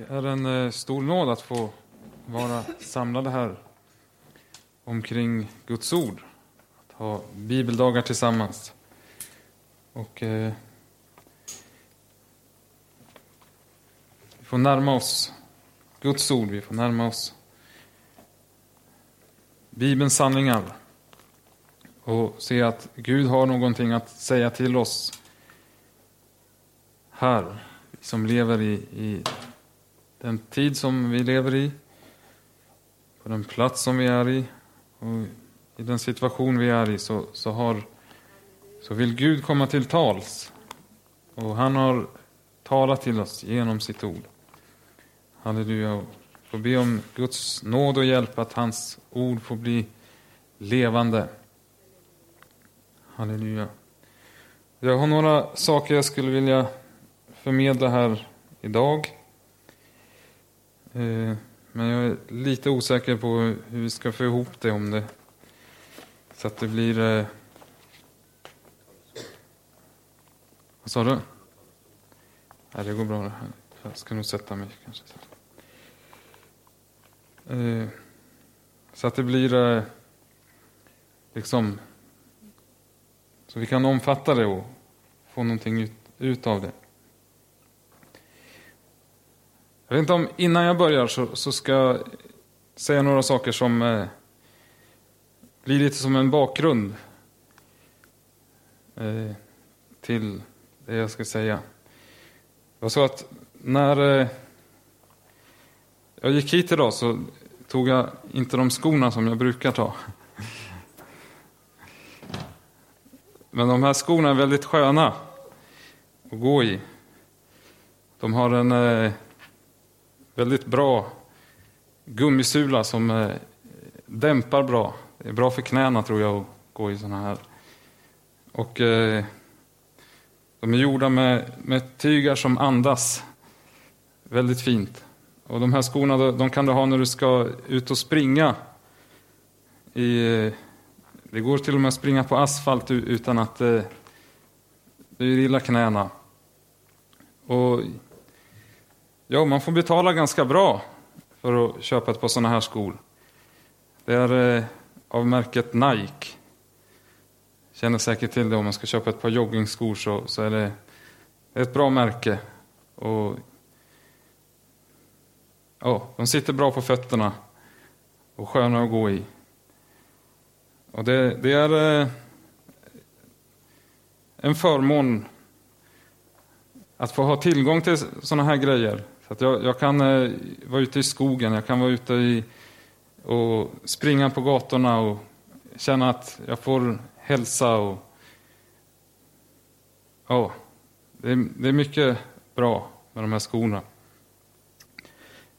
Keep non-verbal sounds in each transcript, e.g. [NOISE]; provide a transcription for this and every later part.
Det är en eh, stor nåd att få vara samlade här omkring Guds ord. Att ha bibeldagar tillsammans. Och eh, Vi får närma oss Guds ord, vi får närma oss Bibelns sanningar och se att Gud har någonting att säga till oss här, som lever i, i den tid som vi lever i, på den plats som vi är i och i den situation vi är i så, så, har, så vill Gud komma till tals. Och han har talat till oss genom sitt ord. Halleluja. Och får be om Guds nåd och hjälp att hans ord får bli levande. Halleluja. Jag har några saker jag skulle vilja förmedla här idag. Eh, men jag är lite osäker på hur vi ska få ihop det om det. Så att det blir... Eh, vad sa du? Nej, det går bra det här. Jag ska nog sätta mig kanske. Eh, så att det blir eh, liksom... Så vi kan omfatta det och få någonting ut, ut av det. Jag vet inte om innan jag börjar så, så ska jag säga några saker som eh, blir lite som en bakgrund eh, till det jag ska säga. Det var så att när eh, jag gick hit idag så tog jag inte de skorna som jag brukar ta. Men de här skorna är väldigt sköna att gå i. De har en eh, väldigt bra gummisula som eh, dämpar bra. Det är bra för knäna tror jag att gå i sådana här. Och eh, de är gjorda med, med tygar som andas. Väldigt fint. Och de här skorna de kan du ha när du ska ut och springa. I, eh, det går till och med att springa på asfalt utan att eh, du är illa knäna. Och Jo, man får betala ganska bra för att köpa ett par sådana här skor. Det är eh, av märket Nike. Känner säkert till det om man ska köpa ett par joggingskor så, så är det ett bra märke. Och ja, De sitter bra på fötterna och sköna att gå i. Och det, det är eh, en förmån att få ha tillgång till sådana här grejer. Så att jag, jag kan eh, vara ute i skogen, jag kan vara ute i, och springa på gatorna och känna att jag får hälsa. Och, ja, det, är, det är mycket bra med de här skorna.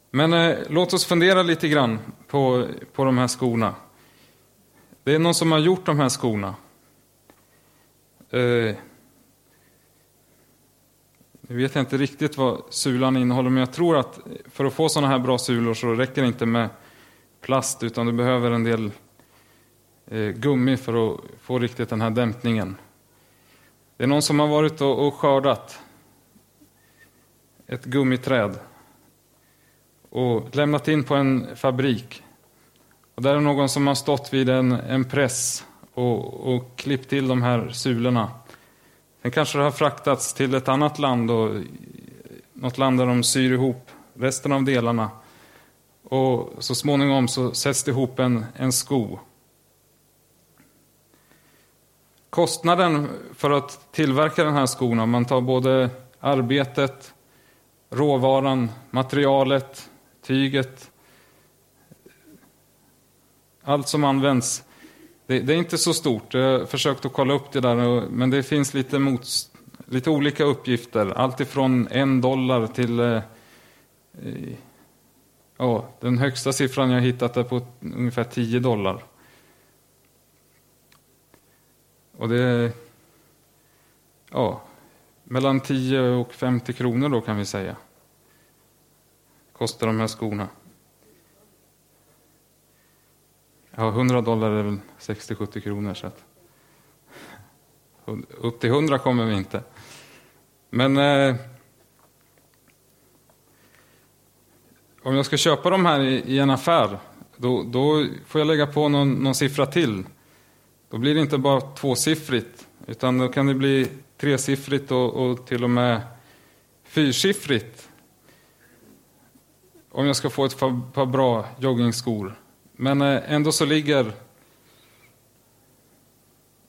Men eh, låt oss fundera lite grann på, på de här skorna. Det är någon som har gjort de här skorna. Eh, nu vet jag inte riktigt vad sulan innehåller, men jag tror att för att få sådana här bra sulor så räcker det inte med plast, utan du behöver en del eh, gummi för att få riktigt den här dämpningen. Det är någon som har varit och, och skördat ett gummiträd och lämnat in på en fabrik. Och där är någon som har stått vid en, en press och, och klippt till de här sulorna. Sen kanske det har fraktats till ett annat land, och, något land där de syr ihop resten av delarna. Och så småningom så sätts det ihop en, en sko. Kostnaden för att tillverka den här skon, om man tar både arbetet, råvaran, materialet, tyget, allt som används det, det, är inte så stort. Jag har försökt att kolla upp det där, men det finns lite, mot, lite olika uppgifter. Allt ifrån en dollar till... Eh, ja, den högsta siffran jag hittat är på ungefär 10 dollar. Och det ja, mellan 10 och 50 kronor då kan vi säga. Kostar de här skorna. Ja, 100 dollar är väl 60-70 kronor. Så att, upp till 100 kommer vi inte. Men... Eh, om jag ska köpa de här i, i en affär, då, då, får jag lägga på någon, någon siffra till. Då blir det inte bara tvåsiffrigt, utan då kan det bli tresiffrigt och, och till och med fyrsiffrigt. Om jag ska få ett par, par bra joggingskor. Men eh, ändå så ligger...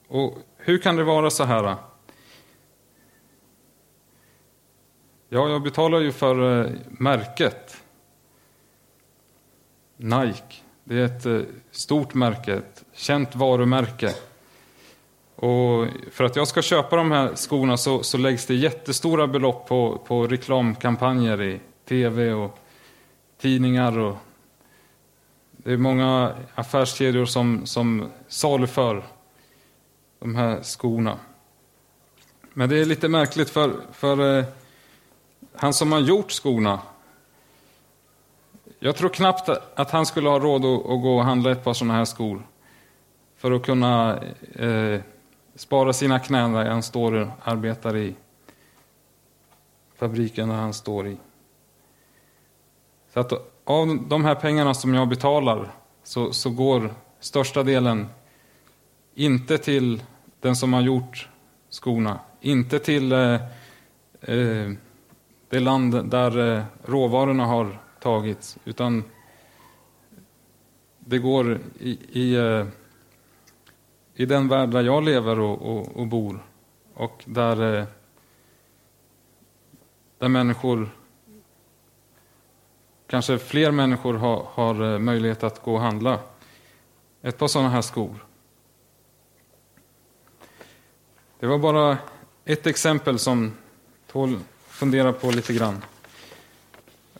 Och hur kan det vara så här? Ja, jag betalar ju för eh, märket. Nike. Det är ett eh, stort märke, ett känt varumärke. Och för att jag ska köpa de här skorna så, så läggs det jättestora belopp på, på reklamkampanjer i tv och tidningar. Och det är många affärskedjor som, som saluför de här skorna. Men det är lite märkligt för, för eh, han som har gjort skorna, jag tror knappt att han skulle ha råd att, att gå och handla ett par sådana här skor för att kunna eh, spara sina knän där han står och arbetar i fabriken där han står i. Så att av de här pengarna som jag betalar så, så går största delen inte till den som har gjort skorna, inte till eh, eh, det land där eh, råvarorna har tagits, utan det går i, i, eh, i den värld där jag lever och, och, och bor och där, eh, där människor kanske fler människor har, har eh, möjlighet att gå och handla ett par sådana här skor. Det var bara ett exempel som tål fundera på lite grann.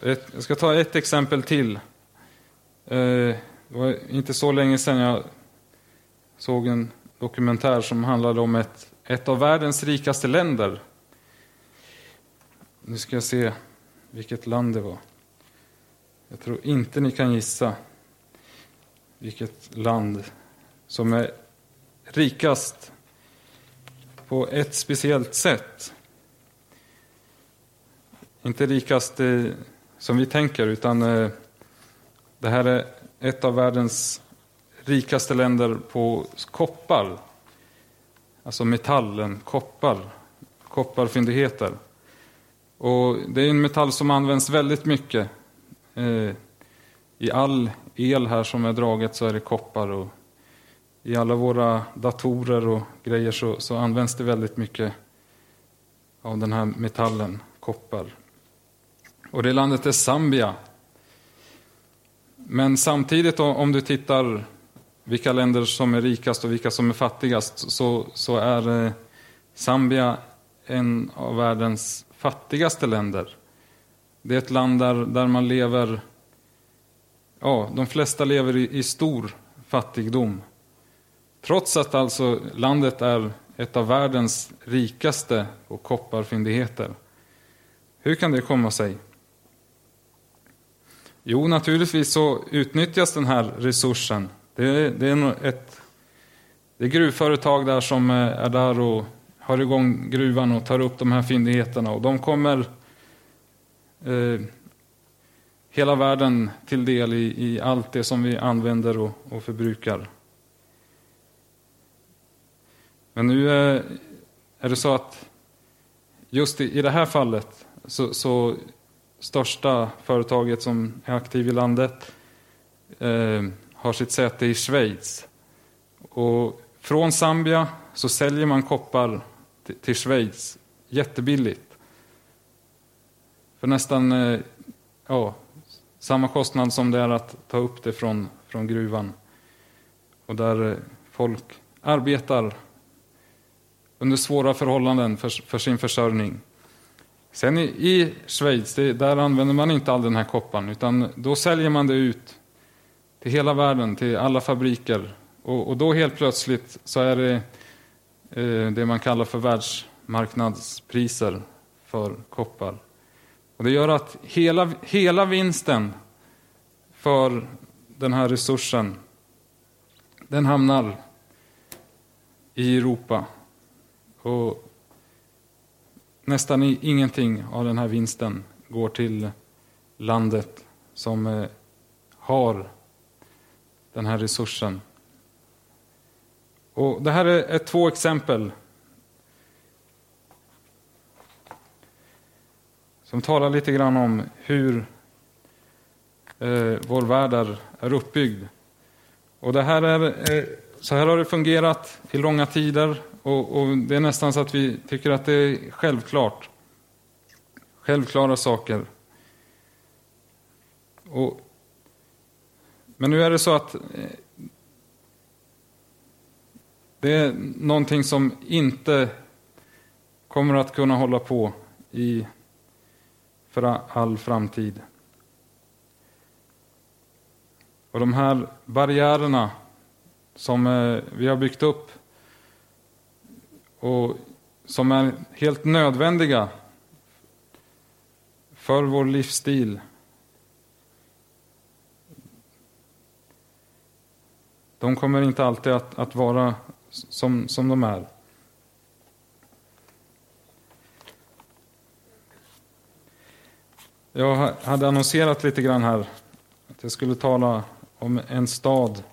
Jag ska ta ett exempel till. Eh, det var inte så länge sedan jag såg en dokumentär som handlade om ett, ett av världens rikaste länder. Nu ska jag se vilket land det var. Jag tror inte ni kan gissa vilket land som är rikast på ett speciellt sätt. Inte rikast eh, som vi tänker, utan eh, det här är ett av världens rikaste länder på koppar. Alltså metallen, koppar, kopparfyndigheter. Och det är en metall som används väldigt mycket. Eh, I all el här som är draget så är det koppar. Och I alla våra datorer och grejer så, så används det väldigt mycket av den här metallen, koppar. Och det landet är Zambia. Men samtidigt om du tittar vilka länder som är rikast och vilka som är fattigast så, så är eh, Zambia en av världens fattigaste länder. Det är ett land där, där man lever, ja, de flesta lever i, i stor fattigdom. Trots att alltså landet är ett av världens rikaste på kopparfyndigheter. Hur kan det komma sig? Jo, naturligtvis så utnyttjas den här resursen. Det är, det är ett det är gruvföretag där som eh, är där och har igång gruvan och tar upp de här fyndigheterna. Och de kommer eh, hela världen till del i, i, allt det som vi använder och, och förbrukar. Men nu eh, är det så att just i, i det här fallet så, så största företaget som är aktiv i landet eh, har sitt säte i Schweiz. Och från Zambia så säljer man koppar till, till Schweiz jättebilligt. För nästan eh, ja, samma kostnad som det är att ta upp det från, från gruvan. Och där eh, folk arbetar under svåra förhållanden för, för sin försörjning. Sen i, i Schweiz, det, där använder man inte all den här kopparn, utan då säljer man det ut till hela världen, till alla fabriker. Och, och då helt plötsligt så är det eh, det man kallar för världsmarknadspriser för koppar. Och det gör att hela, hela vinsten för den här resursen, den hamnar i Europa. Och nästan ingenting av den här vinsten går till landet som eh, har den här resursen. Och det här är två exempel som talar lite grann om hur eh, vår värld är, är uppbyggd. Och det här är, eh, så här har det fungerat i långa tider och, och, det är nästan så att vi tycker att det är självklart. Självklara saker. Och, men nu är det så att eh, det är någonting som inte kommer att kunna hålla på i för all framtid. Och de här barriärerna som eh, vi har byggt upp och som är helt nödvändiga för vår livsstil. De kommer inte alltid att, att vara som, som de är. Jag hade annonserat lite grann här att jag skulle tala om en stad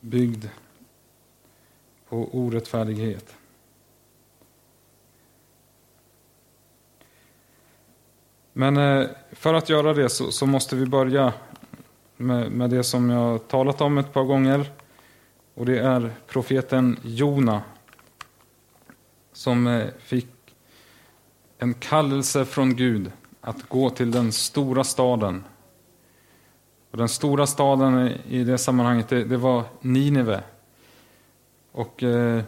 byggd på orättfärdighet. Men eh, för att göra det så, så måste vi börja med, med, det som jag talat om ett par gånger. Och det är profeten Jona som eh, fick en kallelse från Gud att gå till den stora staden. Och den stora staden i det sammanhanget, det, det var Nineve. Och eh,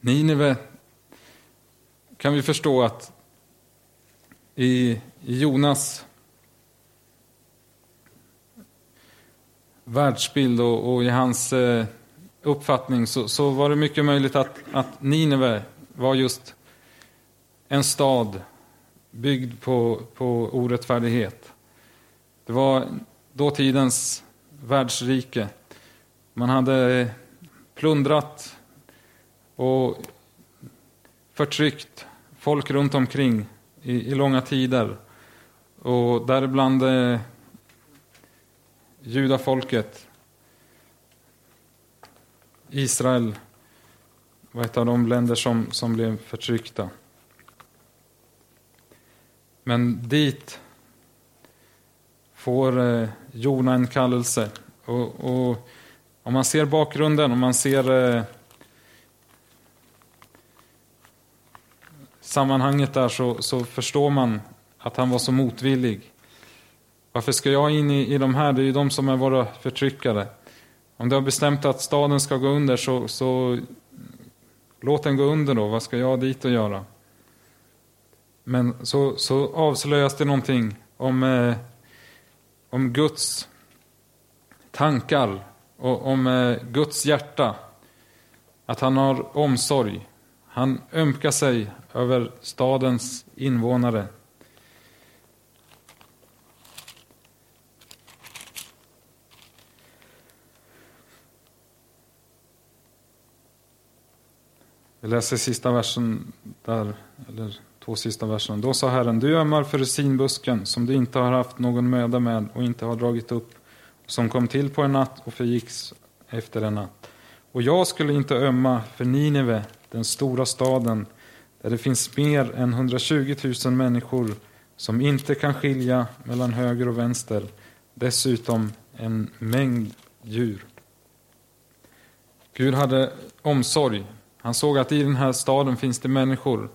Nineve kan vi förstå att i, i Jonas världsbild och, och i hans eh, uppfattning så, så, var det mycket möjligt att, att Nineve var just en stad byggd på, på orättfärdighet. Det var dåtidens världsrike. Man hade plundrat och förtryckt folk runt omkring i, i långa tider. Och däribland eh, judafolket. Israel var ett av de länder som, som blev förtryckta. Men dit får eh, Jona en kallelse. Och, och, om man ser bakgrunden, om man ser eh, sammanhanget där så, så förstår man att han var så motvillig. Varför ska jag in i, i de här? Det är ju de som är våra förtryckare. Om du har bestämt att staden ska gå under så, så låt den gå under då. Vad ska jag dit och göra? Men så, så avslöjas det någonting om, eh, om Guds tankar och om eh, Guds hjärta. Att han har omsorg. Han ömkar sig över stadens invånare. Jag läser sista versen där, eller två sista verserna. Då sa Herren, du ömmar för resinbusken som du inte har haft någon möda med och inte har dragit upp, som kom till på en natt och förgicks efter en natt. Och jag skulle inte ömma för Nineve, den stora staden, där det finns mer än 120 000 människor som inte kan skilja mellan höger och vänster, dessutom en mängd djur. Gud hade omsorg. Han såg att i den här staden finns det människor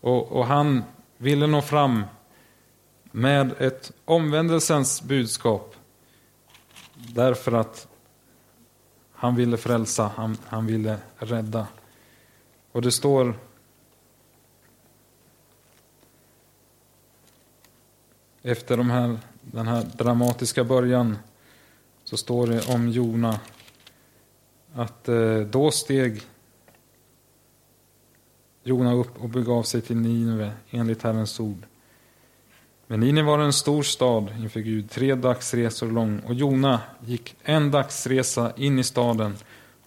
och, och han ville nå fram med ett omvändelsens budskap därför att han ville frälsa, han, han ville rädda. Och det står efter de här, den här dramatiska början så står det om Jona att eh, då steg Jona upp och begav sig till Nineve enligt Herrens ord. Men Nineve var en stor stad inför Gud, tre dagsresor lång, och Jona gick en dagsresa in i staden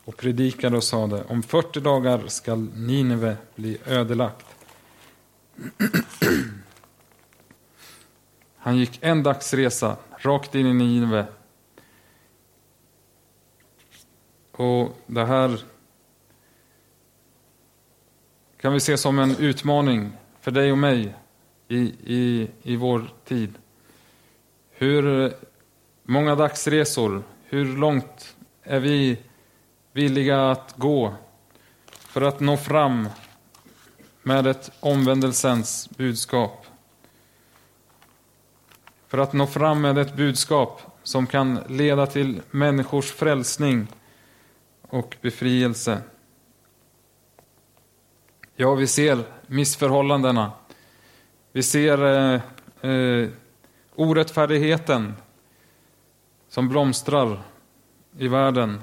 och predikade och sade, om 40 dagar skall Nineve bli ödelagt. [CLEARS THROAT] Han gick en dagsresa rakt in i Nineve. Och det här kan vi se som en utmaning för dig och mig i, i, i vår tid. Hur många dagsresor, hur långt är vi villiga att gå för att nå fram med ett omvändelsens budskap? För att nå fram med ett budskap som kan leda till människors frälsning och befrielse. Ja, vi ser missförhållandena. Vi ser eh, eh, orättfärdigheten som blomstrar i världen.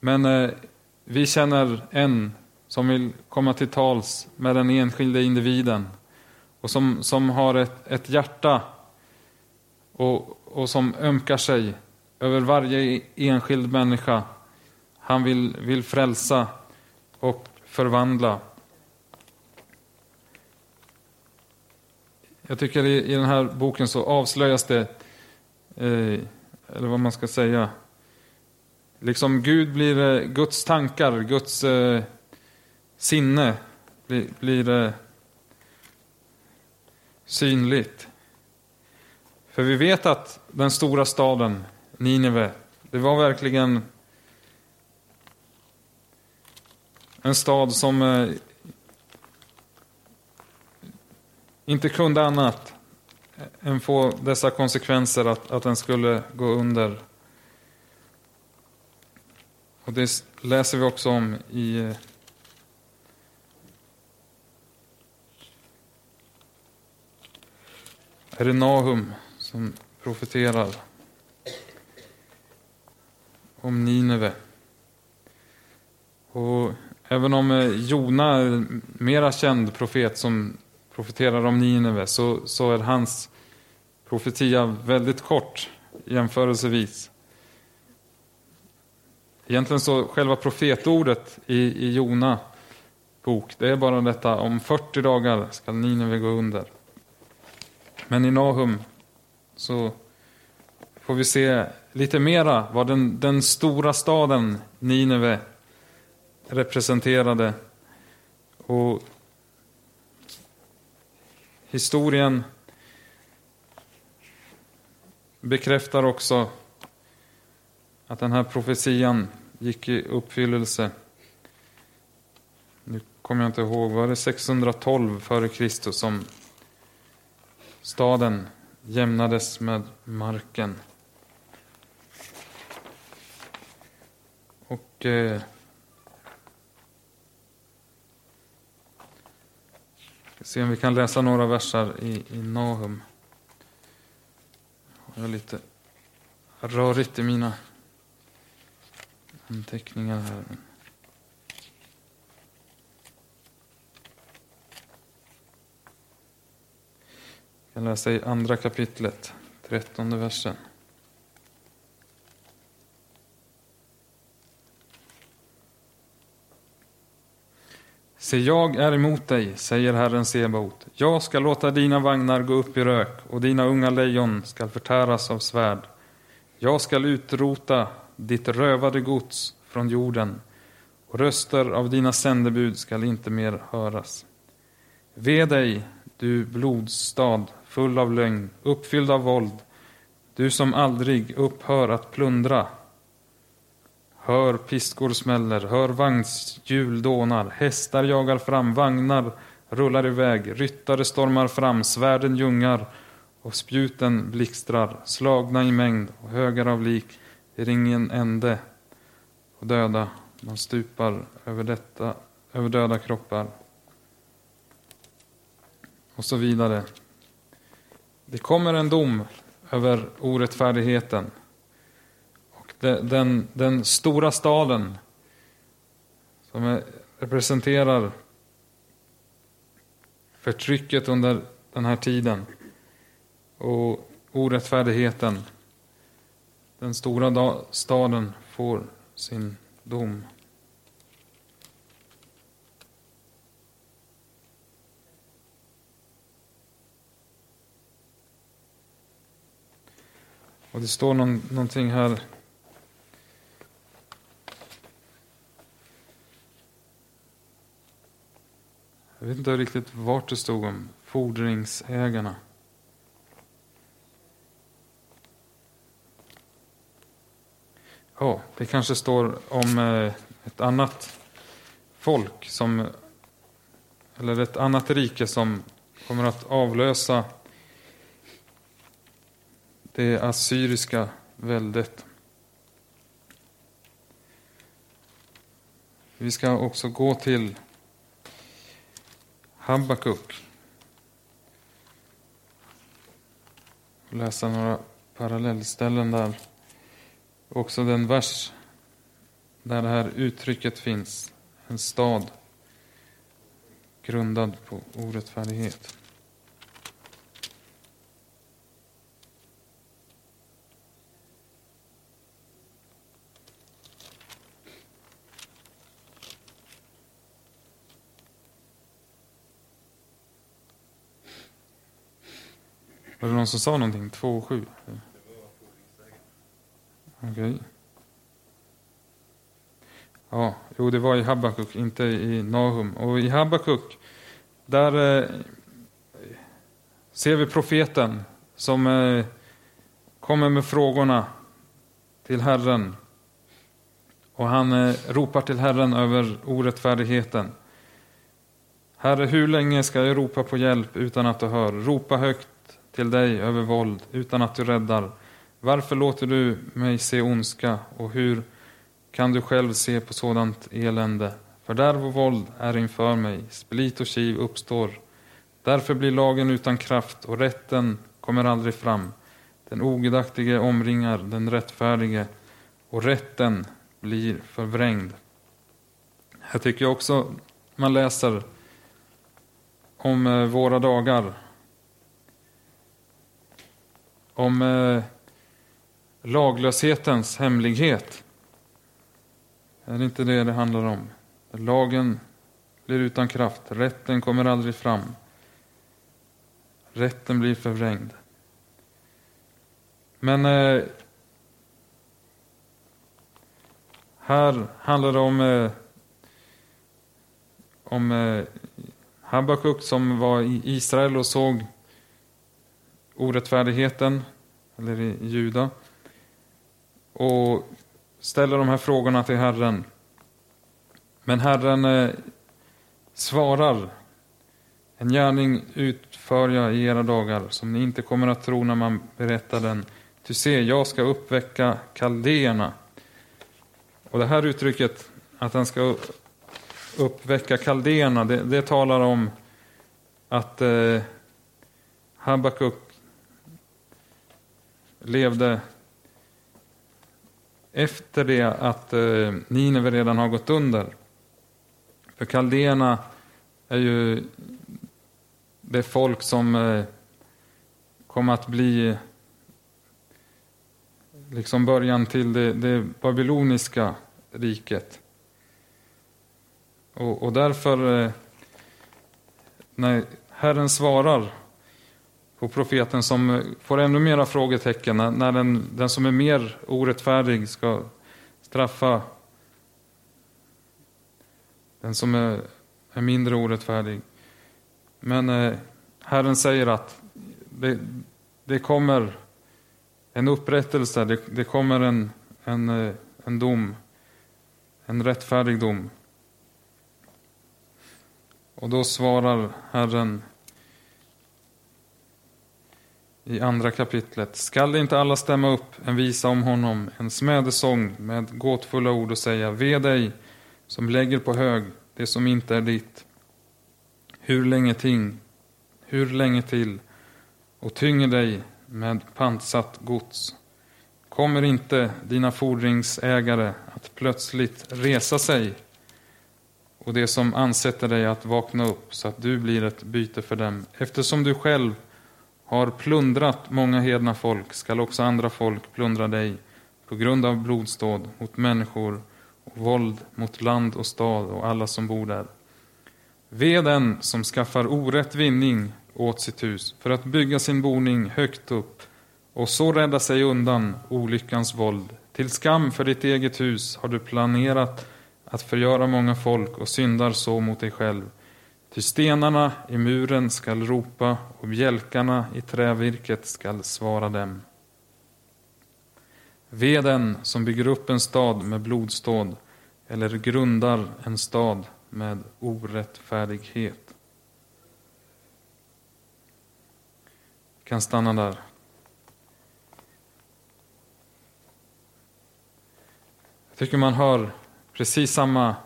Men eh, vi känner en som vill komma till tals med den enskilde individen och som, som har ett, ett hjärta och, och som ömkar sig över varje enskild människa. Han vill, vill frälsa och förvandla. Jag tycker i, i den här boken så avslöjas det, eh, eller vad man ska säga, liksom Gud blir, eh, Guds tankar, Guds eh, sinne blir, blir eh, synligt. För vi vet att den stora staden Nineve, det var verkligen en stad som eh, inte kunde annat än få dessa konsekvenser att, att den skulle gå under. Och det läser vi också om i eh, är det Nahum som profeterar om Nineve. Och även om eh, Jona är mera känd profet som profeterar om Nineve så, så är hans profetia väldigt kort jämförelsevis. Egentligen så själva profetordet i, i Jona bok, det är bara detta om 40 dagar ska Nineve gå under. Men i Nahum så får vi se lite mera vad den, den stora staden Nineve representerade. Och historien bekräftar också att den här profetian gick i uppfyllelse. Nu kommer jag inte ihåg, var det 612 före Kristus som staden jämnades med marken. Och eh, se om vi kan läsa några verser i, i Nahum. Jag har lite rörigt i mina anteckningar här. Jag kan läsa i andra kapitlet, trettonde versen. Se, jag är emot dig, säger Herren Sebaot. Jag ska låta dina vagnar gå upp i rök och dina unga lejon skall förtäras av svärd. Jag skall utrota ditt rövade gods från jorden och röster av dina sändebud skall inte mer höras. Ve dig, du blodstad, full av lögn, uppfylld av våld, du som aldrig upphör att plundra. Hör piskor smäller, hör vagnshjul dånar, hästar jagar fram, vagnar rullar iväg, ryttare stormar fram, svärden ljungar och spjuten blixtrar, slagna i mängd och högar av lik, det ingen ände och döda, man stupar över, detta, över döda kroppar. Och så vidare. Det kommer en dom över orättfärdigheten den, den, den stora staden som representerar förtrycket under den här tiden och orättfärdigheten. Den stora staden får sin dom. Och det står någon, någonting här. Jag vet inte riktigt vart det stod om fordringsägarna. Ja, det kanske står om eh, ett annat folk som eller ett annat rike som kommer att avlösa det assyriska väldet. Vi ska också gå till Habakuk och läsa några parallellställen där. Också den vers där det här uttrycket finns, en stad grundad på orättfärdighet. Var det någon som sa någonting? 2 och 7? Okej. Okay. Ja, jo, det var i Habakuk, inte i Nahum. Och i Habakuk, där eh, ser vi profeten som eh, kommer med frågorna till Herren. Och han eh, ropar till Herren över orättfärdigheten. Herre, hur länge ska jag ropa på hjälp utan att du hör? Ropa högt till dig över våld utan att du räddar. Varför låter du mig se ondska och hur kan du själv se på sådant elände. Fördärv och våld är inför mig, split och kiv uppstår. Därför blir lagen utan kraft och rätten kommer aldrig fram. Den ogudaktige omringar den rättfärdige och rätten blir förvrängd. Här tycker jag också man läser om eh, våra dagar. Om eh, laglöshetens hemlighet. Är det inte det det handlar om? Lagen blir utan kraft, rätten kommer aldrig fram. Rätten blir förvrängd. Men eh, här handlar det om, eh, om eh, Habakuk som var i Israel och såg orättfärdigheten, eller i Juda. Och ställer de här frågorna till Herren. Men Herren eh, svarar, en gärning utför jag i era dagar som ni inte kommer att tro när man berättar den. Ty se, jag ska uppväcka kaldéerna. Och det här uttrycket, att han ska uppväcka kaldéerna, det, det talar om att eh, Habakuk levde efter det att eh, Nineve redan har gått under. För kaldéerna är ju det folk som eh, kommer att bli liksom början till det, det babyloniska riket. Och, och därför, eh, när Herren svarar och profeten som får ännu mera frågetecken när den, den som är mer orättfärdig ska straffa den som är, är mindre orättfärdig. Men eh, Herren säger att det, det kommer en upprättelse, det, det kommer en, en, eh, en dom, en rättfärdig dom. Och då svarar Herren i andra kapitlet. Skall inte alla stämma upp en visa om honom, en smädesång med gåtfulla ord och säga Ve dig som lägger på hög det som inte är ditt. Hur länge ting, hur länge till och tynger dig med pantsatt gods. Kommer inte dina fordringsägare att plötsligt resa sig och det som ansätter dig att vakna upp så att du blir ett byte för dem eftersom du själv har plundrat många hedna folk skall också andra folk plundra dig på grund av blodsdåd mot människor och våld mot land och stad och alla som bor där. Ve den som skaffar orätt vinning åt sitt hus för att bygga sin boning högt upp och så rädda sig undan olyckans våld. Till skam för ditt eget hus har du planerat att förgöra många folk och syndar så mot dig själv. Ty stenarna i muren skall ropa och bjälkarna i trävirket skall svara dem. Ve den som bygger upp en stad med blodståd eller grundar en stad med orättfärdighet. Vi kan stanna där. Jag tycker man hör precis samma,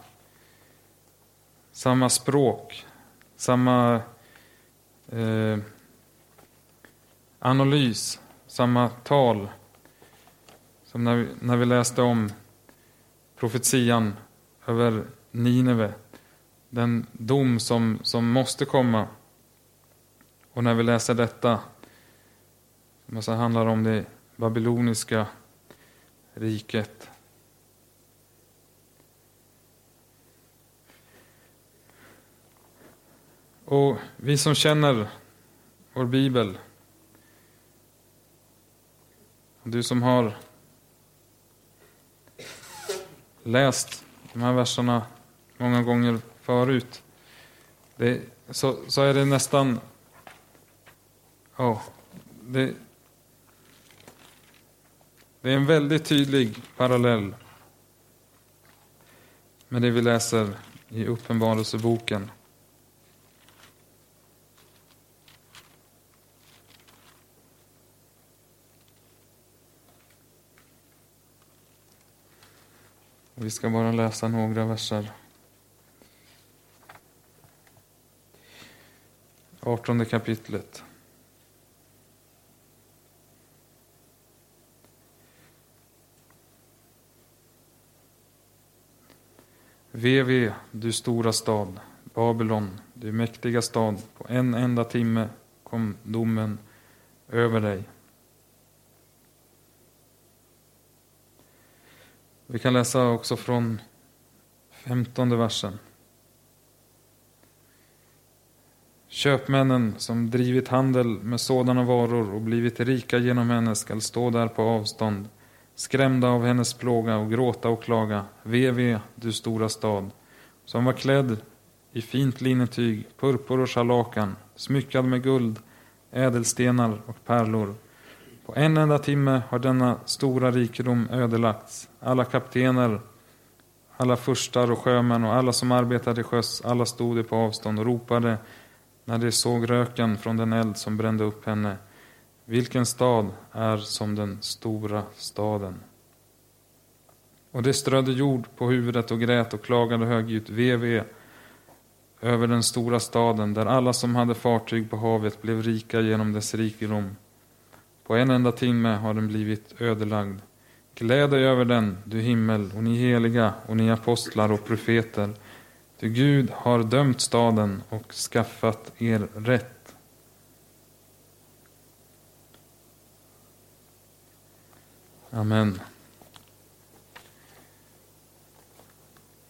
samma språk, samma eh, analys, samma tal som när vi, när vi läste om profetian över Nineve. Den dom som, som måste komma. Och när vi läser detta, som alltså handlar om det babyloniska riket. Och vi som känner vår bibel, du som har läst de här verserna många gånger förut, det, så, så är det nästan... Oh, det, det är en väldigt tydlig parallell med det vi läser i Uppenbarelseboken. Vi ska bara läsa några verser. 18 kapitlet. VV, du stora stad, Babylon, du mäktiga stad, på en enda timme kom domen över dig. Vi kan läsa också från femtonde versen. Köpmännen som drivit handel med sådana varor och blivit rika genom henne skall stå där på avstånd, skrämda av hennes plåga och gråta och klaga. Ve, ve, du stora stad, som var klädd i fint linnetyg, purpur och scharlakan, smyckad med guld, ädelstenar och pärlor på en enda timme har denna stora rikedom ödelagts. Alla kaptener, alla furstar och sjömän och alla som arbetade sjöss, alla stod på avstånd och ropade när de såg röken från den eld som brände upp henne. Vilken stad är som den stora staden? Och de strödde jord på huvudet och grät och klagade högljutt, VV, över den stora staden där alla som hade fartyg på havet blev rika genom dess rikedom. På en enda timme har den blivit ödelagd. Gläd dig över den, du himmel, och ni heliga och ni apostlar och profeter. Ty Gud har dömt staden och skaffat er rätt. Amen.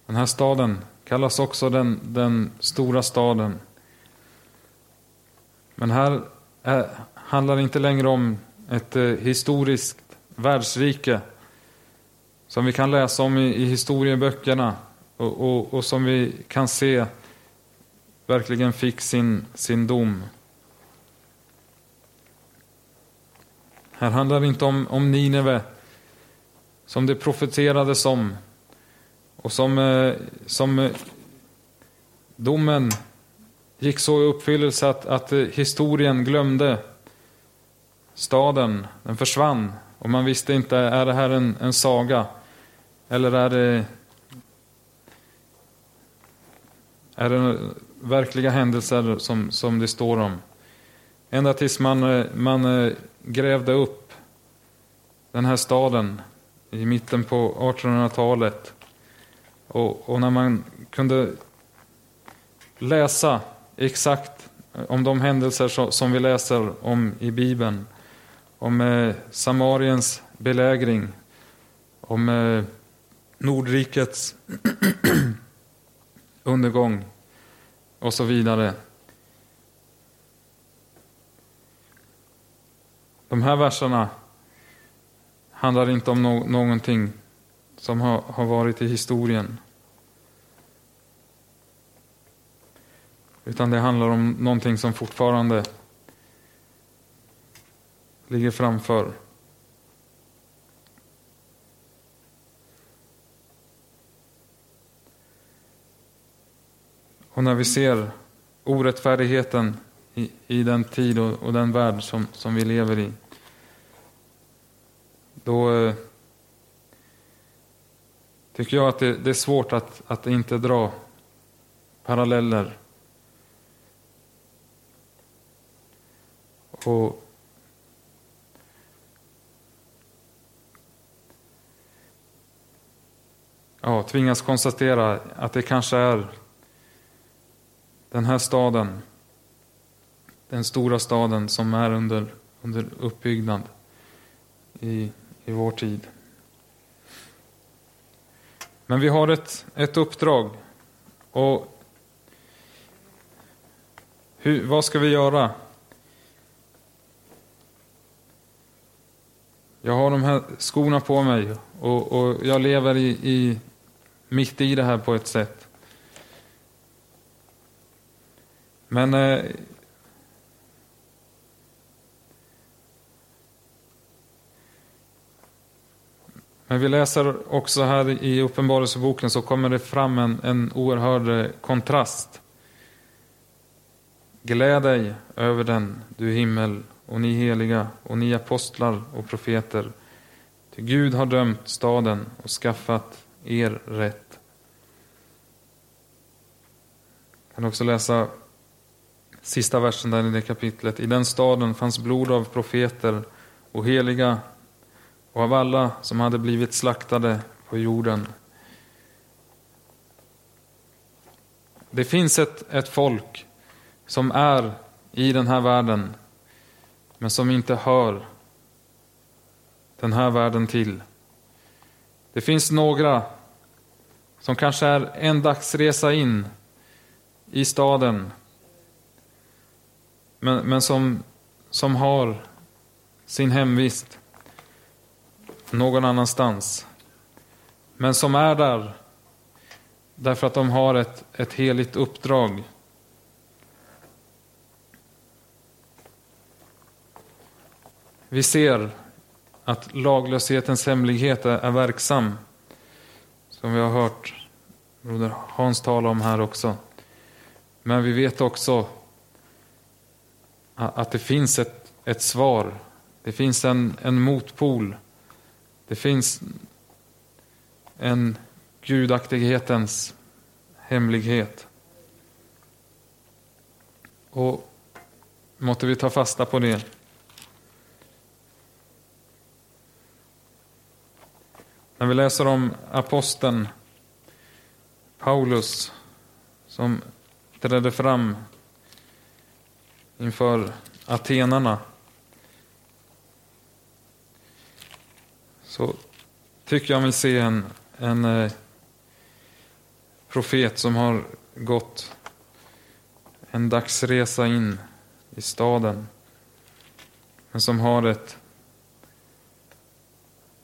Den här staden kallas också den, den stora staden. Men här är, handlar det inte längre om ett eh, historiskt världsrike som vi kan läsa om i, i historieböckerna och, och, och, som vi kan se verkligen fick sin, sin dom. Här handlar det inte om, om Nineve som det profeterades om och som, eh, som eh, domen gick så i uppfyllelse att, att eh, historien glömde staden, den försvann. Och man visste inte, är det här en, en saga? Eller är det, är det verkliga händelser som, som det står om? Ända tills man, man eh, grävde upp den här staden i mitten på 1800-talet. Och, och, när man kunde läsa exakt om de händelser som vi läser om i Bibeln om eh, Samariens belägring, om eh, Nordrikets [CLEARS THROAT] undergång och så vidare. de här verserna handlar inte om no någonting som har, har varit i historien. Utan det handlar om någonting som fortfarande ligger framför. Och när vi ser orättfärdigheten i, i den tid och, och, den värld som, som vi lever i, då eh, tycker jag att det, det, är svårt att, att inte dra paralleller. Och ja, tvingas konstatera att det kanske är den här staden, den stora staden som är under, under uppbyggnad i, i vår tid. Men vi har ett, ett uppdrag. Och hur, vad ska vi göra? Jag har de här skorna på mig och, och jag lever i, i, mitt i det här på ett sätt. Men eh, Men vi läser också här i Uppenbarelseboken så kommer det fram en, en oerhörd eh, kontrast. Gläd dig över den, du himmel och ni heliga och ni apostlar och profeter. Ty Gud har dömt staden och skaffat er rätt. Jag kan också läsa sista versen där i det kapitlet. I den staden fanns blod av profeter och heliga och av alla som hade blivit slaktade på jorden. Det finns ett, ett folk som är i den här världen men som inte hör den här världen till. Det finns några som kanske är en dagsresa in i staden men, men som, som har sin hemvist någon annanstans. Men som är där därför att de har ett, ett heligt uppdrag. Vi ser att laglöshetens hemlighet är, är verksam. Som vi har hört broder Hans tala om här också. Men vi vet också att det finns ett, ett svar. Det finns en, en motpol. Det finns en gudaktighetens hemlighet. Och måtte vi ta fasta på det. När vi läser om aposteln Paulus som trädde fram inför atenarna så tycker jag mig se en, en eh, profet som har gått en dagsresa in i staden. Men som har ett,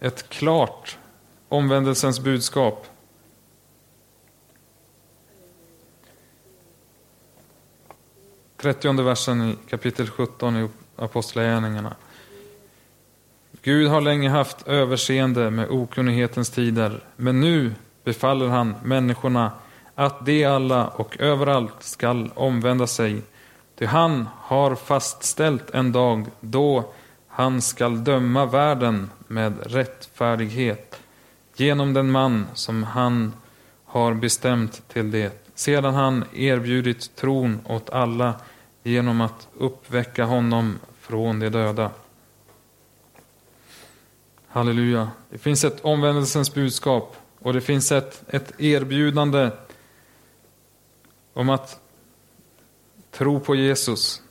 ett klart omvändelsens budskap. Trettionde versen i kapitel 17 i Apostlagärningarna. Gud har länge haft överseende med okunnighetens tider, men nu befaller han människorna att de alla och överallt skall omvända sig. Ty han har fastställt en dag då han skall döma världen med rättfärdighet genom den man som han har bestämt till det, sedan han erbjudit tron åt alla genom att uppväcka honom från de döda. Halleluja. Det finns ett omvändelsens budskap och det finns ett, ett erbjudande om att tro på Jesus.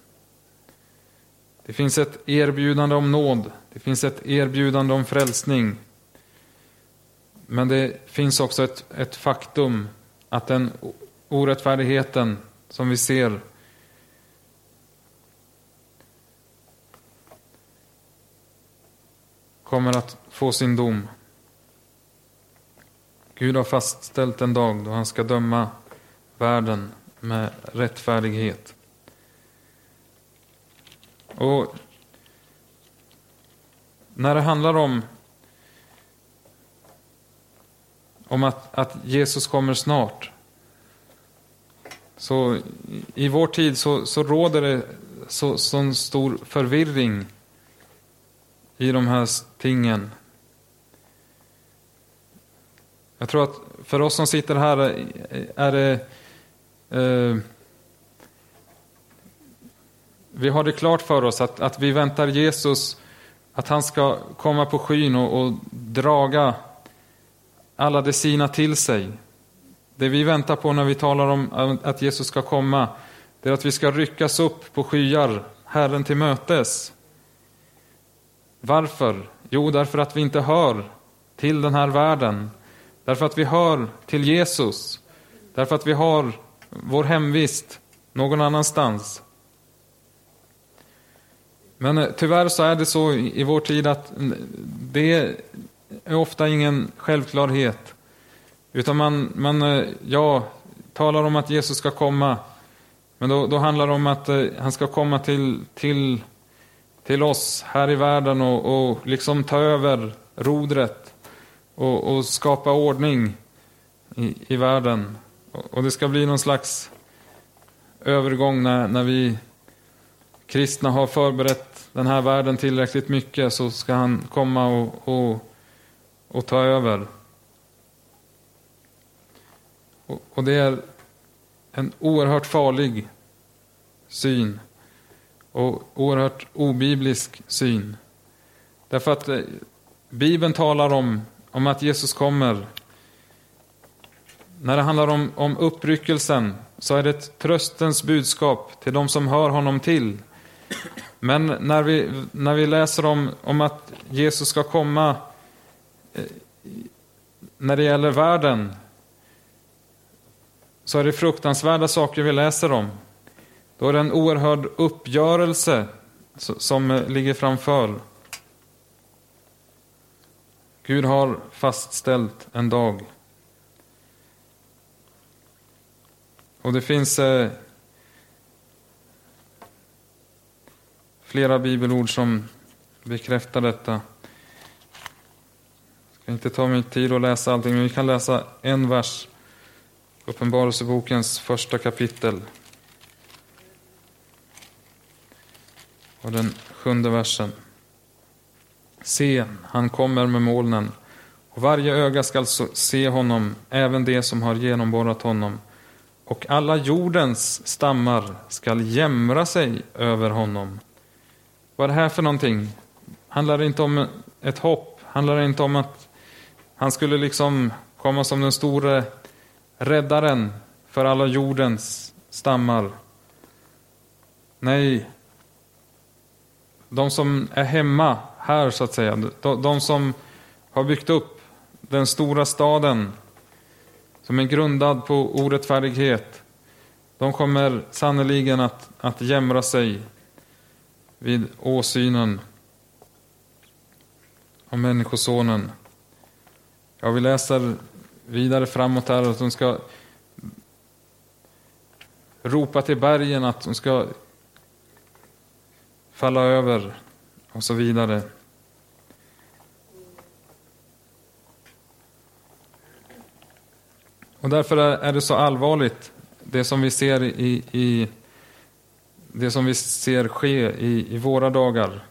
Det finns ett erbjudande om nåd. Det finns ett erbjudande om frälsning. Men det finns också ett, ett faktum att den orättfärdigheten som vi ser kommer att få sin dom. Gud har fastställt en dag då han ska döma världen med rättfärdighet. Och när det handlar om, om att, att Jesus kommer snart så i vår tid så, så råder det så, sån stor förvirring i de här tingen. Jag tror att för oss som sitter här är det eh, vi har det klart för oss att, att vi väntar Jesus, att han ska komma på skyn och, och draga alla det sina till sig. Det vi väntar på när vi talar om att Jesus ska komma, det är att vi ska ryckas upp på skyar, Herren till mötes. Varför? Jo, därför att vi inte hör till den här världen. Därför att vi hör till Jesus. Därför att vi har vår hemvist någon annanstans. Men eh, tyvärr så är det så i vår tid att mm, det är ofta ingen självklarhet. Utan man, man eh, ja, talar om att Jesus ska komma. Men då, då handlar det om att eh, han ska komma till, till, till oss här i världen och, och liksom ta över rodret och, och skapa ordning i, i världen. Och, och det ska bli någon slags övergång när, när vi kristna har förberett den här världen tillräckligt mycket så ska han komma och, och, och ta över. Och, och det är en oerhört farlig syn och oerhört obiblisk syn. Därför att eh, Bibeln talar om, om att Jesus kommer. När det handlar om, om uppryckelsen så är det ett tröstens budskap till de som hör honom till. Men när vi, när vi läser om, om att Jesus ska komma när det gäller världen så är det fruktansvärda saker vi läser om. Då är det en oerhörd uppgörelse som eh, ligger framför. Gud har fastställt en dag. Och det finns eh, flera bibelord som bekräftar detta. Jag ska inte ta mig tid att läsa allting, men vi kan läsa en vers. Uppenbarelsebokens första kapitel. Och den sjunde versen. Se, han kommer med molnen, och varje öga skall se honom, även det som har genomborrat honom, och alla jordens stammar skall jämra sig över honom. Vad är det här för någonting? Handlar det inte om ett hopp? Handlar det inte om att han skulle liksom komma som den store räddaren för alla jordens stammar? Nej, de som är hemma här så att säga, de, de som har byggt upp den stora staden som är grundad på orättfärdighet, de kommer sannoliken att, att jämra sig vid åsynen av Människosonen. Ja, vi läser vidare framåt här att de ska ropa till bergen att de ska falla över och så vidare. Och därför är det så allvarligt, det som vi ser i, i det som vi ser ske i, i våra dagar.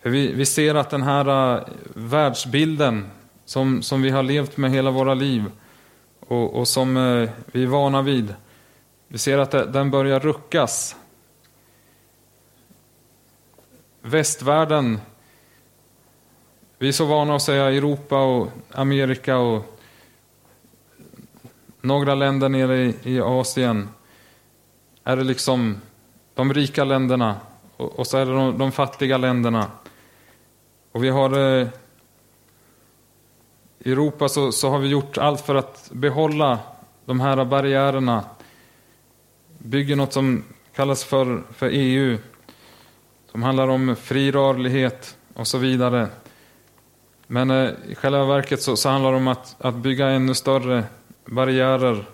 För vi, vi ser att den här uh, världsbilden som, som vi har levt med hela våra liv och, och som eh, vi är vana vid, vi ser att det, den börjar ruckas. Västvärlden, vi är så vana att säga Europa och Amerika och några länder nere i, i Asien är det liksom de rika länderna och, och så är det de, de, fattiga länderna. Och vi har eh, i Europa så, så har vi gjort allt för att behålla de här barriärerna. Bygger något som kallas för, för EU. Som handlar om fri rörlighet och så vidare. Men eh, i själva verket så, så handlar det om att, att bygga ännu större barriärer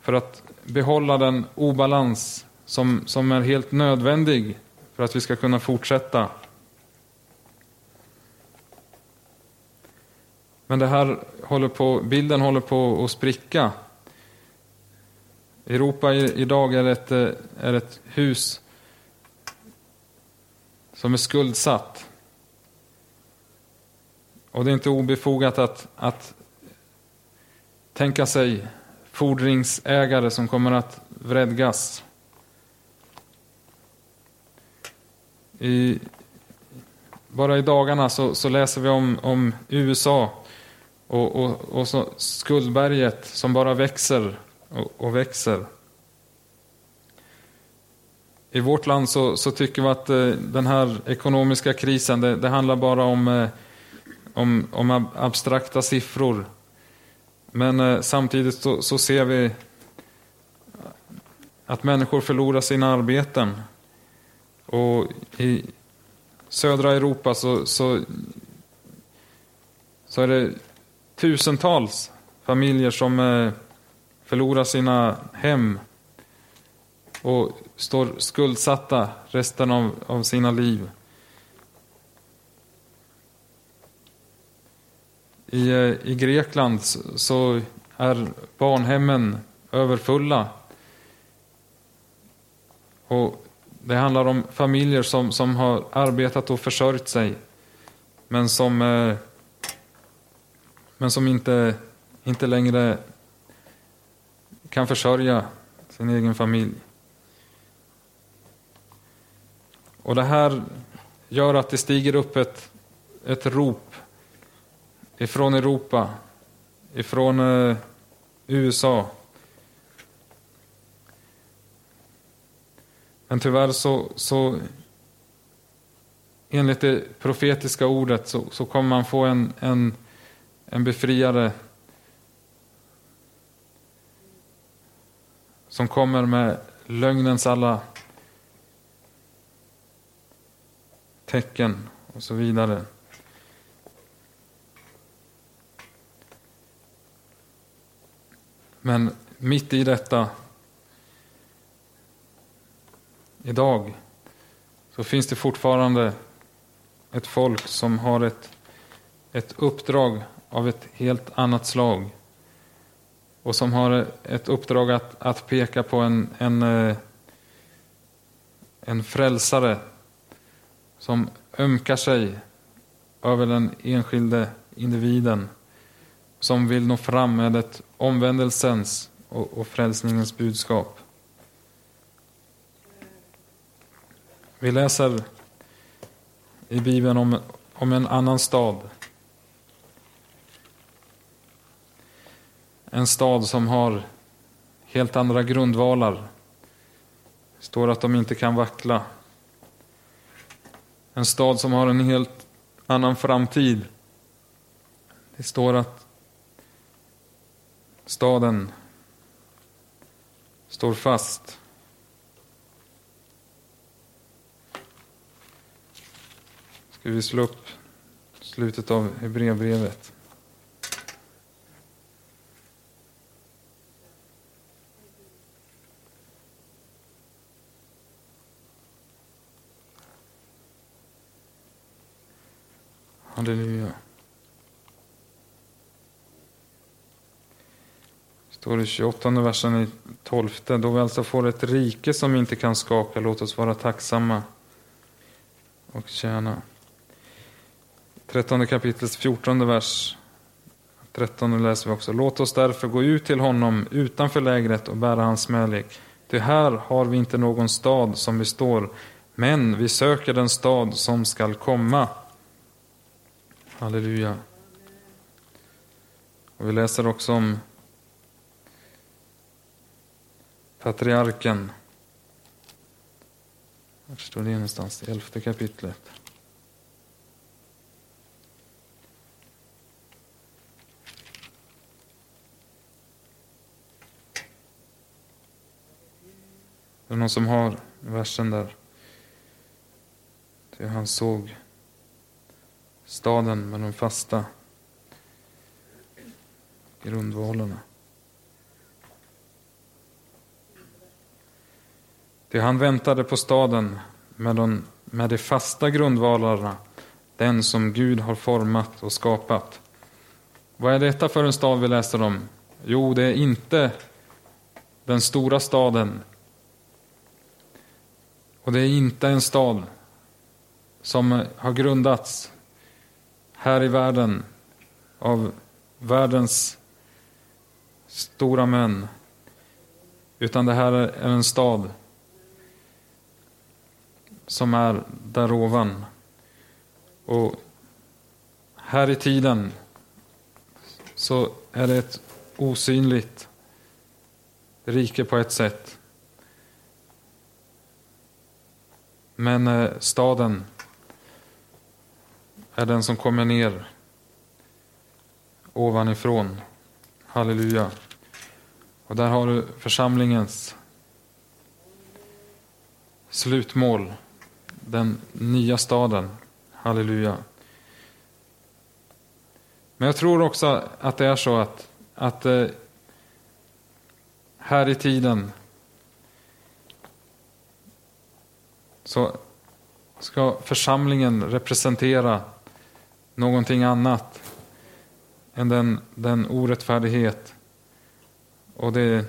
för att behålla den obalans som, som är helt nödvändig för att vi ska kunna fortsätta. Men det här håller på, bilden håller på att spricka. Europa idag är ett, eh, är ett hus som är skuldsatt. Och det är inte obefogat att, att tänka sig fordringsägare som kommer att vredgas. I, bara i dagarna så, så, läser vi om, om USA och, och, och så skuldberget som bara växer och, och, växer. I vårt land så, så tycker vi att eh, den här ekonomiska krisen, det, det handlar bara om, eh, om, om abstrakta siffror. Men eh, samtidigt så, så, ser vi att människor förlorar sina arbeten. Och i södra Europa så, så, så är det tusentals familjer som eh, förlorar sina hem och står skuldsatta resten av, av sina liv. I, eh, I Grekland så är barnhemmen överfulla. Och det handlar om familjer som, som har arbetat och försörjt sig men som, eh, men som inte, inte längre kan försörja sin egen familj. Och det här gör att det stiger upp ett, ett rop ifrån Europa, ifrån eh, USA. Men tyvärr så, så enligt det profetiska ordet så, så kommer man få en, en, en befriare som kommer med lögnens alla tecken och så vidare. Men mitt i detta, idag, så finns det fortfarande ett folk som har ett, ett uppdrag av ett helt annat slag. Och som har ett uppdrag att, att peka på en, en, eh, en frälsare som ömkar sig över den enskilde individen som vill nå fram med ett omvändelsens och, och frälsningens budskap. Vi läser i Bibeln om, om en annan stad. En stad som har helt andra grundvalar. Det står att de inte kan vackla. En stad som har en helt annan framtid. Det står att staden står fast. Ska vi slå upp slutet av Hebreerbrevet. Halleluja. står det 28 versen i 12. Då vi alltså får ett rike som inte kan skaka, låt oss vara tacksamma och tjäna. 13 kapitlets 14 vers. 13 läser vi också. Låt oss därför gå ut till honom utanför lägret och bära hans smälek. Ty här har vi inte någon stad som består, men vi söker den stad som skall komma. Halleluja. Och vi läser också om patriarken. Var står det någonstans? elfte kapitlet. Det är någon som har versen där. Det han såg staden med de fasta grundvalarna. Det han väntade på staden med de, med de fasta grundvalarna, den som Gud har format och skapat. Vad är detta för en stad vi läser om? Jo, det är inte den stora staden. Och det är inte en stad som har grundats här i världen av världens stora män. Utan det här är en stad som är där ovan. Och här i tiden så är det ett osynligt rike på ett sätt. Men eh, staden är den som kommer ner ovanifrån. Halleluja. Och där har du församlingens slutmål. Den nya staden. Halleluja. Men jag tror också att det är så att, att eh, här i tiden så ska församlingen representera någonting annat än den, den orättfärdighet och, det,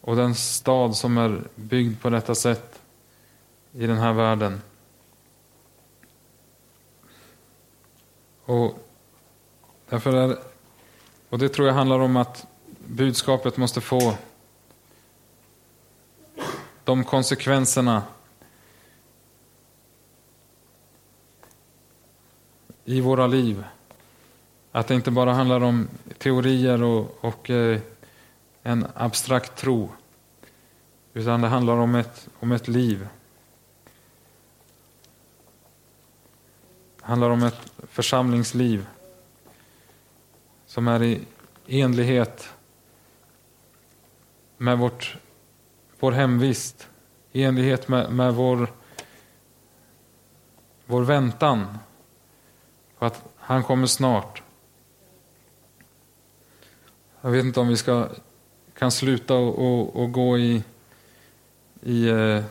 och den stad som är byggd på detta sätt i den här världen. Och därför är, och det tror jag handlar om att budskapet måste få de konsekvenserna i våra liv. Att det inte bara handlar om teorier och, och eh, en abstrakt tro. Utan det handlar om ett, om ett liv. Det handlar om ett församlingsliv som är i enlighet med vårt, vår hemvist, i enlighet med, med vår, vår väntan på att han kommer snart. Jag vet inte om vi ska, kan sluta och, och, och gå i, i eh,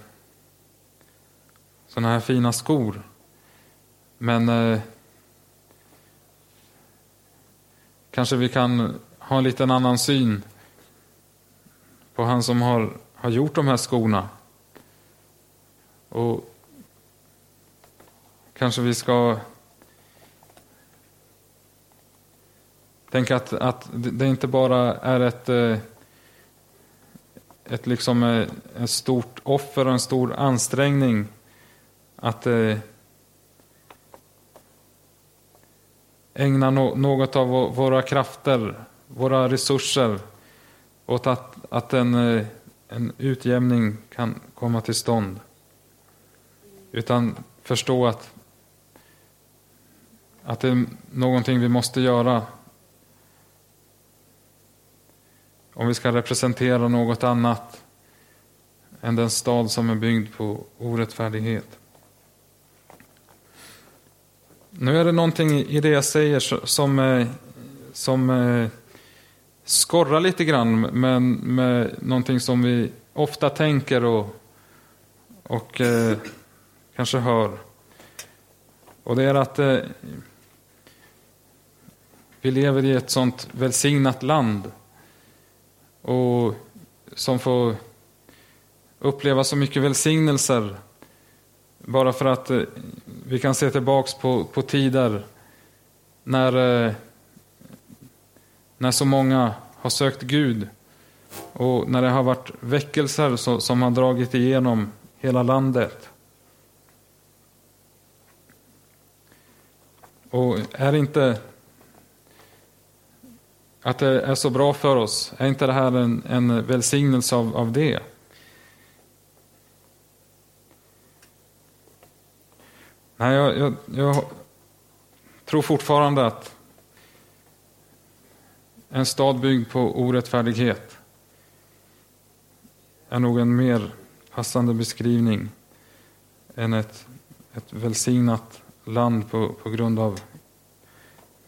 sådana här fina skor. Men eh, kanske vi kan ha en liten annan syn på han som har, har gjort de här skorna. Och kanske vi ska Tänk att, att det inte bara är ett, eh, ett liksom eh, ett stort offer och en stor ansträngning att eh, ägna något av våra krafter, våra resurser åt att, att en, en utjämning kan komma till stånd. Utan förstå att, att det är någonting vi måste göra om vi ska representera något annat än den stad som är byggd på orättfärdighet. Nu är det någonting i det jag säger som, eh, som eh, skorrar lite grann men med någonting som vi ofta tänker och, och eh, kanske hör. Och det är att eh, vi lever i ett sånt välsignat land och som får uppleva så mycket välsignelser bara för att eh, vi kan se tillbaks på, på tider när, eh, när så många har sökt Gud och när det har varit väckelser som, som har dragit igenom hela landet. Och är inte att det är så bra för oss, är inte det här en, en välsignelse av, av det? Nej, jag, jag, jag tror fortfarande att en stad byggd på orättfärdighet är nog en mer passande beskrivning än ett, ett välsignat land på, på grund av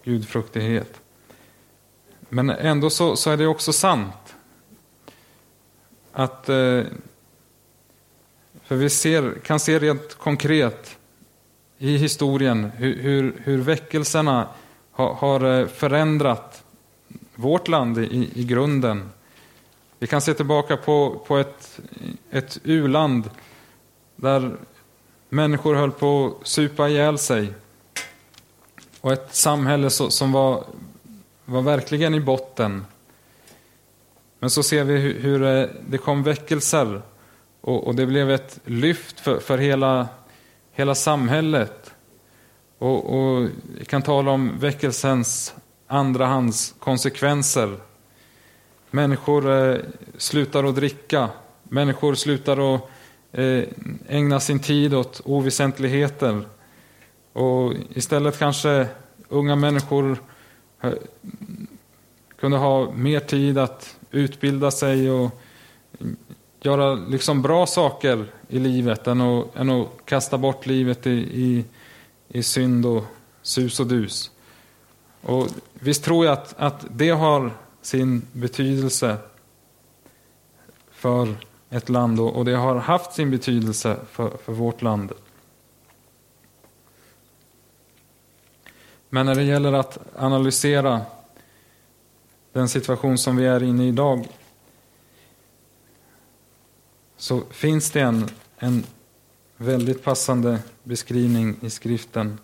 gudfruktighet. Men ändå så, så är det också sant. Att, eh, för vi ser, kan se rent konkret i historien hur, hur, hur väckelserna har, har förändrat vårt land i, i grunden. Vi kan se tillbaka på, på ett, ett u-land där människor höll på att supa ihjäl sig. Och ett samhälle som var, var verkligen i botten. Men så ser vi hur, hur det kom väckelser och, och, det blev ett lyft för, för hela, hela samhället. Och, och vi kan tala om väckelsens andrahandskonsekvenser. Människor eh, slutar att dricka, människor slutar att eh, ägna sin tid åt oväsentligheter. Och istället kanske unga människor eh, kunde ha mer tid att utbilda sig och göra liksom bra saker i livet än att, än att kasta bort livet i, i, i synd och sus och dus. Och visst tror jag att, att det har sin betydelse för ett land och det har haft sin betydelse för, för vårt land. Men när det gäller att analysera den situation som vi är inne i idag så finns det en, en väldigt passande beskrivning i skriften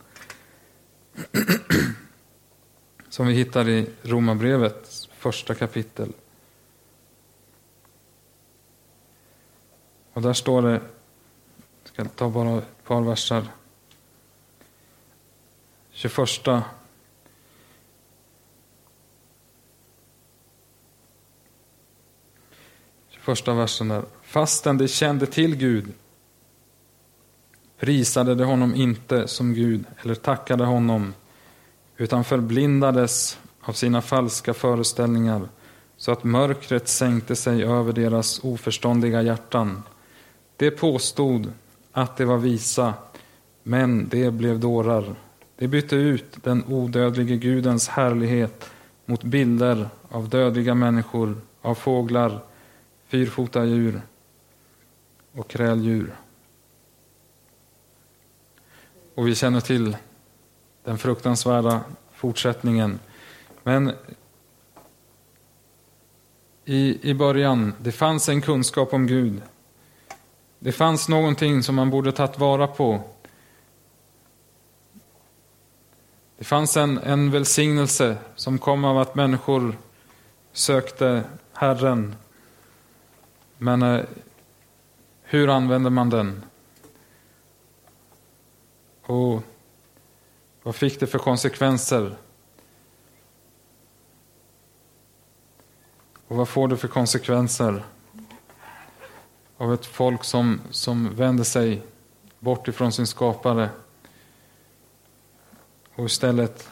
[CLEARS THROAT] som vi hittar i Romarbrevets första kapitel. Och där står det, jag ska ta bara ett par verser. 21 första versen där. Fastän de kände till Gud prisade de honom inte som Gud eller tackade honom utan förblindades av sina falska föreställningar så att mörkret sänkte sig över deras oförståndiga hjärtan. De påstod att de var visa, men de blev dårar. De bytte ut den odödlige Gudens härlighet mot bilder av dödliga människor, av fåglar, fyrfota djur och kräldjur. Och vi känner till den fruktansvärda fortsättningen. Men i, i början, det fanns en kunskap om Gud. Det fanns någonting som man borde tagit vara på. Det fanns en, en välsignelse som kom av att människor sökte Herren. Men eh, hur använder man den? Och vad fick det för konsekvenser? Och vad får det för konsekvenser av ett folk som, som vänder sig bort ifrån sin skapare och istället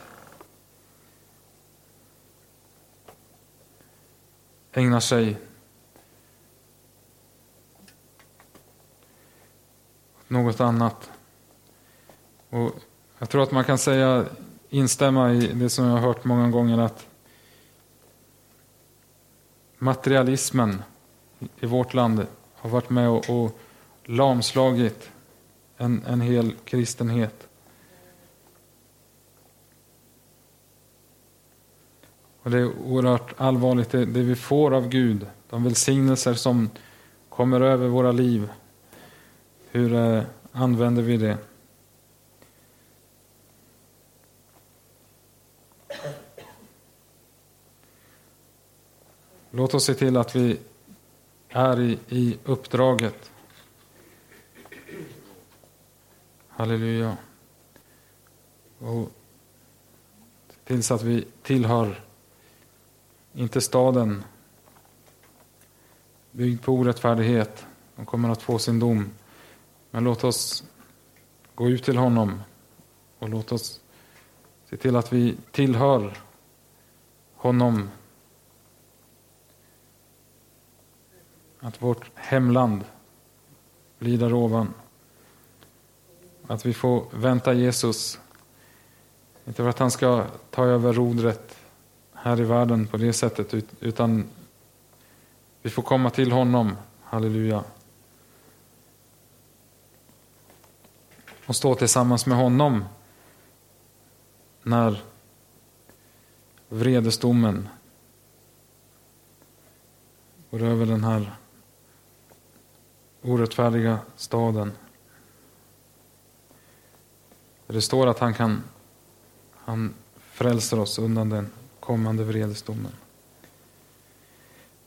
ägnar sig åt något annat. Och jag tror att man kan säga, instämma i det som jag har hört många gånger att materialismen i vårt land har varit med och, och lamslagit en, en hel kristenhet. Och det är oerhört allvarligt det, det vi får av Gud, de välsignelser som kommer över våra liv. Hur eh, använder vi det? Låt oss se till att vi är i, i uppdraget. Halleluja. Och tills att vi tillhör, inte staden byggd på orättfärdighet. De kommer att få sin dom. Men låt oss gå ut till honom och låt oss se till att vi tillhör honom att vårt hemland blir där ovan. att vi får vänta Jesus. Inte för att han ska ta över rodret här i världen på det sättet, utan vi får komma till honom. Halleluja. Och stå tillsammans med honom när vredesdomen går över den här orättfärdiga staden. Det står att han kan han frälser oss undan den kommande vredesdomen.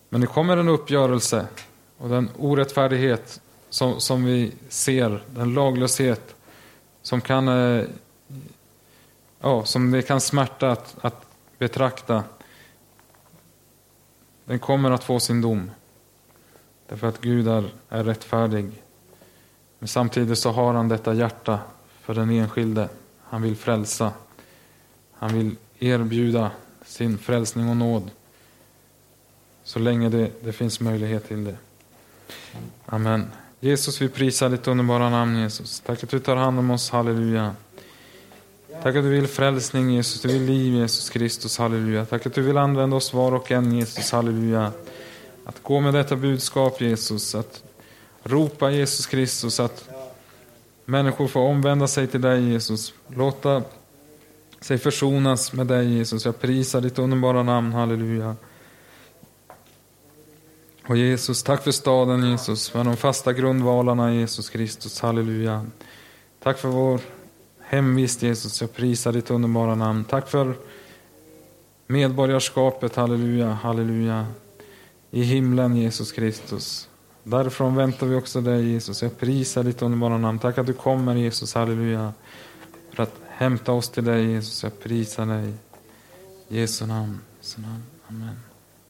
Men det kommer en uppgörelse och den orättfärdighet som, som vi ser, den laglöshet som kan eh, ja, som det kan smärta att, att betrakta. Den kommer att få sin dom. Därför att Gud är, är rättfärdig. Men samtidigt så har han detta hjärta för den enskilde. Han vill frälsa. Han vill erbjuda sin frälsning och nåd. Så länge det, det finns möjlighet till det. Amen. Jesus, vi prisar ditt underbara namn Jesus. Tack att du tar hand om oss. Halleluja. Tack att du vill frälsning Jesus, du vill liv Jesus Kristus, halleluja. Tack att du vill använda oss var och en Jesus, halleluja. Att gå med detta budskap Jesus, att ropa Jesus Kristus, att människor får omvända sig till dig Jesus. Låta sig försonas med dig Jesus. Jag prisar ditt underbara namn, halleluja. Och Jesus, tack för staden Jesus, för de fasta grundvalarna Jesus Kristus, halleluja. Tack för vår hemvist Jesus, jag prisar ditt underbara namn. Tack för medborgarskapet, halleluja, halleluja. I himlen Jesus Kristus. Därifrån väntar vi också dig Jesus. Jag prisar ditt underbara namn. Tack att du kommer Jesus, halleluja. Hämta oss till dig Jesus. Jag prisar dig. I Jesu namn. Jesu namn. Amen.